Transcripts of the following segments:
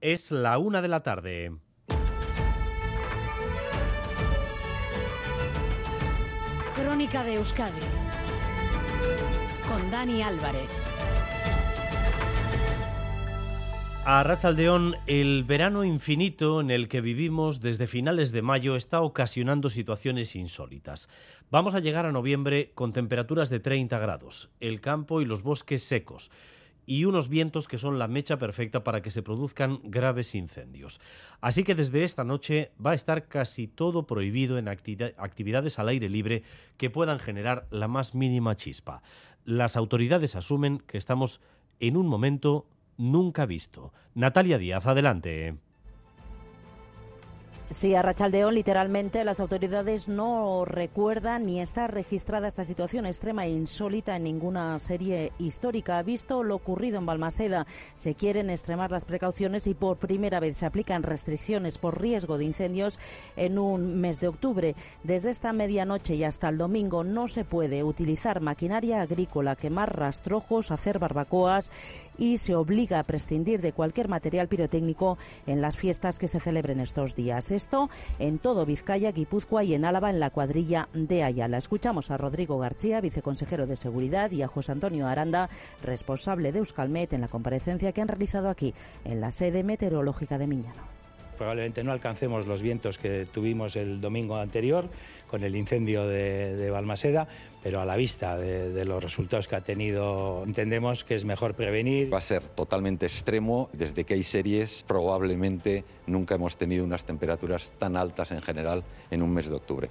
Es la una de la tarde. Crónica de Euskadi con Dani Álvarez. A Rachaldeón, el verano infinito en el que vivimos desde finales de mayo está ocasionando situaciones insólitas. Vamos a llegar a noviembre con temperaturas de 30 grados, el campo y los bosques secos y unos vientos que son la mecha perfecta para que se produzcan graves incendios. Así que desde esta noche va a estar casi todo prohibido en actividades al aire libre que puedan generar la más mínima chispa. Las autoridades asumen que estamos en un momento nunca visto. Natalia Díaz, adelante. Sí, a Rachaldeón, literalmente, las autoridades no recuerdan ni está registrada esta situación extrema e insólita en ninguna serie histórica. Visto lo ocurrido en Balmaseda, se quieren extremar las precauciones y por primera vez se aplican restricciones por riesgo de incendios en un mes de octubre. Desde esta medianoche y hasta el domingo no se puede utilizar maquinaria agrícola, quemar rastrojos, hacer barbacoas y se obliga a prescindir de cualquier material pirotécnico en las fiestas que se celebren estos días. Esto en todo Vizcaya, Guipúzcoa y en Álava en la cuadrilla de Ayala. Escuchamos a Rodrigo García, viceconsejero de Seguridad, y a José Antonio Aranda, responsable de Euskalmet, en la comparecencia que han realizado aquí en la sede meteorológica de Miñano probablemente no alcancemos los vientos que tuvimos el domingo anterior con el incendio de, Balmaseda, pero a la vista de, los resultados que ha tenido, entendemos que es mejor prevenir. Va a ser totalmente extremo. Desde que hay series, probablemente nunca hemos tenido unas temperaturas tan altas en general en un mes de octubre.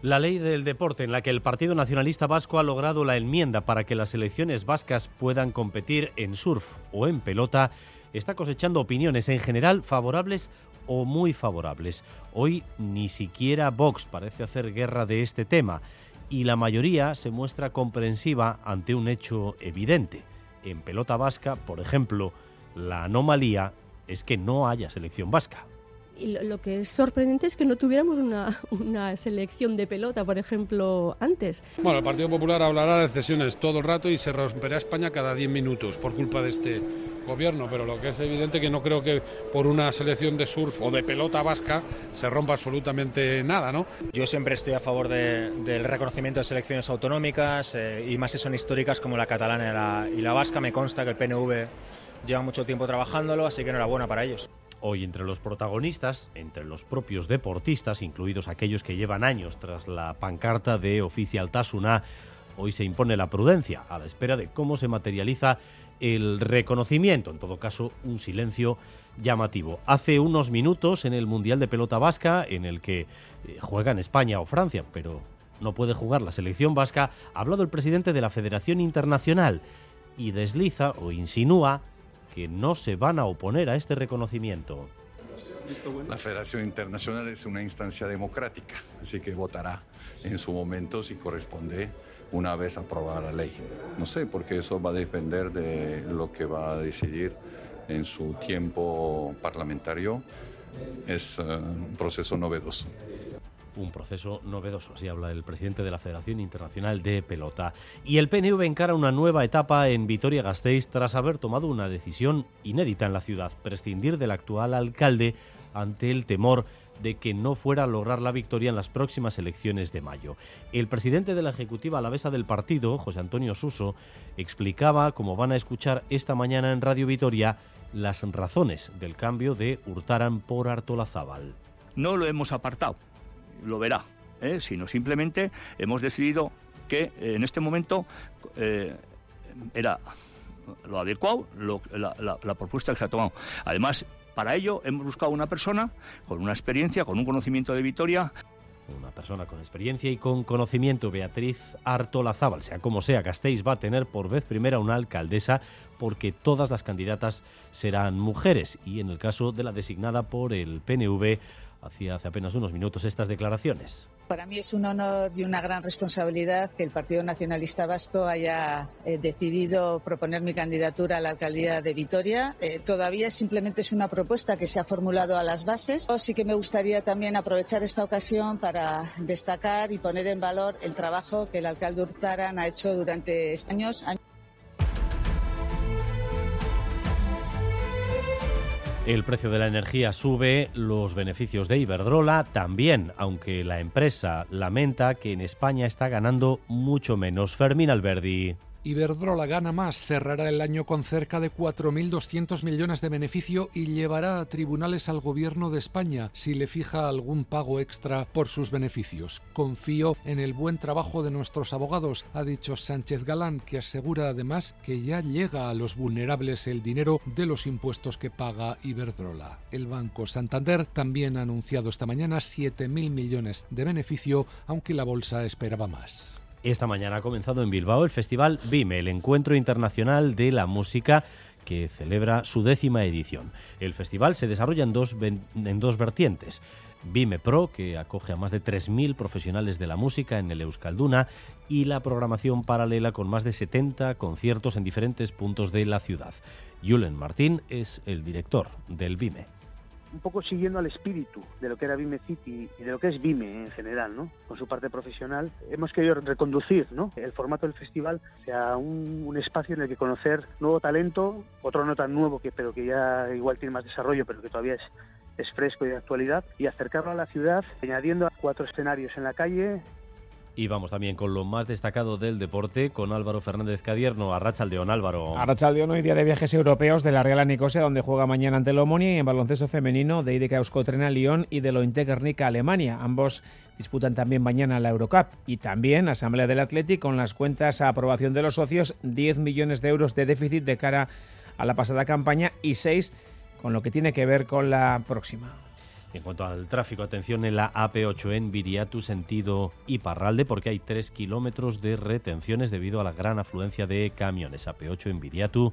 La ley del deporte en la que el Partido Nacionalista Vasco ha logrado la enmienda para que las selecciones vascas puedan competir en surf o en pelota está cosechando opiniones en general favorables o muy favorables. Hoy ni siquiera Vox parece hacer guerra de este tema y la mayoría se muestra comprensiva ante un hecho evidente. En pelota vasca, por ejemplo, la anomalía es que no haya selección vasca. Y lo, que es sorprendente es que no tuviéramos una, una, selección de pelota, por ejemplo, antes. Bueno, el Partido Popular hablará de excesiones todo el rato y se romperá España cada 10 minutos por culpa de este gobierno, pero lo que es evidente que no creo que por una selección de surf o de pelota vasca se rompa absolutamente nada, ¿no? Yo siempre estoy a favor del reconocimiento de selecciones autonómicas eh, y más si son históricas como la catalana y la, y la vasca. Me consta que el PNV lleva mucho tiempo trabajándolo, así que enhorabuena para ellos. Hoy entre los protagonistas, entre los propios deportistas, incluidos aquellos que llevan años tras la pancarta de Oficial Tasuna, hoy se impone la prudencia a la espera de cómo se materializa el reconocimiento, en todo caso un silencio llamativo. Hace unos minutos en el Mundial de Pelota Vasca, en el que eh, juegan España o Francia, pero no puede jugar la selección vasca, ha hablado el presidente de la Federación Internacional y desliza o insinúa que no se van a oponer a este reconocimiento. La Federación Internacional es una instancia democrática, así que votará en su momento si corresponde una vez aprobada la ley. No sé, porque eso va a depender de lo que va a decidir en su tiempo parlamentario. Es eh, un proceso novedoso un proceso novedoso, así habla el presidente de la Federación Internacional de Pelota. Y el PNV encara una nueva etapa en Vitoria-Gasteiz tras haber tomado una decisión inédita en la ciudad, prescindir del actual alcalde ante el temor de que no fuera a lograr la victoria en las próximas elecciones de mayo. El presidente de la Ejecutiva alavesa del partido, José Antonio Suso, explicaba, como van a escuchar esta mañana en Radio Vitoria, las razones del cambio de Hurtaran por Artolazábal. No lo hemos apartado lo verá, ¿eh? sino simplemente hemos decidido que eh, en este momento eh, era lo adecuado la, propuesta que se ha tomado. Además, para ello hemos buscado una persona con una experiencia, con un conocimiento de Vitoria. Una persona con experiencia y con conocimiento, Beatriz Artolazábal. Sea como sea, Gasteiz va a tener por vez primera una alcaldesa porque todas las candidatas serán mujeres y en el caso de la designada por el PNV hacía hace apenas unos minutos estas declaraciones. Para mí es un honor y una gran responsabilidad que el Partido Nacionalista Vasco haya eh, decidido proponer mi candidatura a la alcaldía de Vitoria. Eh, todavía simplemente es una propuesta que se ha formulado a las bases. Sí que me gustaría también aprovechar esta ocasión para destacar y poner en valor el trabajo que el alcalde Hurtaran ha hecho durante estos años. El precio de la energía sube, los beneficios de Iberdrola también, aunque la empresa lamenta que en España está ganando mucho menos. Fermín Alberdi. Iberdrola gana más, cerrará el año con cerca de 4.200 millones de beneficio y llevará a tribunales al gobierno de España si le fija algún pago extra por sus beneficios. Confío en el buen trabajo de nuestros abogados, ha dicho Sánchez Galán, que asegura además que ya llega a los vulnerables el dinero de los impuestos que paga Iberdrola. El Banco Santander también ha anunciado esta mañana 7.000 millones de beneficio, aunque la bolsa esperaba más. Esta mañana ha comenzado en Bilbao el Festival BIME, el Encuentro Internacional de la Música que celebra su décima edición. El festival se desarrolla en dos, en dos vertientes. BIME Pro, que acoge a más de 3.000 profesionales de la música en el Euskalduna, y la programación paralela con más de 70 conciertos en diferentes puntos de la ciudad. Julen Martín es el director del BIME un poco siguiendo al espíritu de lo que era Vime City y de lo que es Vime en general, ¿no? Con su parte profesional, hemos querido reconducir, ¿no? El formato del festival sea un, espacio en el que conocer nuevo talento, otro no tan nuevo que pero que ya igual tiene más desarrollo, pero que todavía es es fresco y de actualidad y acercarlo a la ciudad añadiendo cuatro escenarios en la calle y vamos también con lo más destacado del deporte, con Álvaro Fernández Cadierno. Arrachaldeón, Álvaro. Arrachaldeón, hoy día de viajes europeos de la Real Nicosia, donde juega mañana ante el Omonia, y en baloncesto femenino de IDK Euskotrena Lyon y de lo Guernica Alemania. Ambos disputan también mañana la Eurocup. Y también Asamblea del Atlético con las cuentas a aprobación de los socios, 10 millones de euros de déficit de cara a la pasada campaña y 6 con lo que tiene que ver con la próxima. En cuanto al tráfico, atención en la AP8 en Viriatu, sentido Iparralde, porque hay 3 kilómetros de retenciones debido a la gran afluencia de camiones. AP8 en Viriatu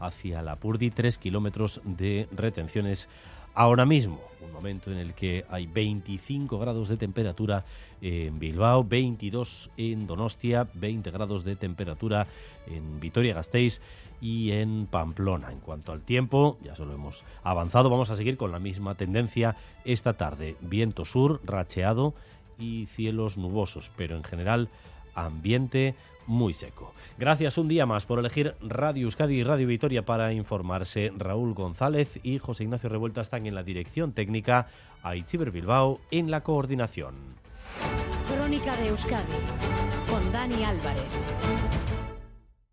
hacia la Purdi, 3 kilómetros de retenciones ahora mismo, un momento en el que hay 25 grados de temperatura en Bilbao, 22 en Donostia, 20 grados de temperatura en Vitoria-Gasteiz y en Pamplona. En cuanto al tiempo, ya solo hemos avanzado, vamos a seguir con la misma tendencia esta tarde. Viento sur, racheado y cielos nubosos, pero en general ambiente muy seco. Gracias un día más por elegir Radio Euskadi y Radio Vitoria para informarse. Raúl González y José Ignacio Revuelta están en la dirección técnica, Aichiber Bilbao en la coordinación. Crónica de Euskadi con Dani Álvarez.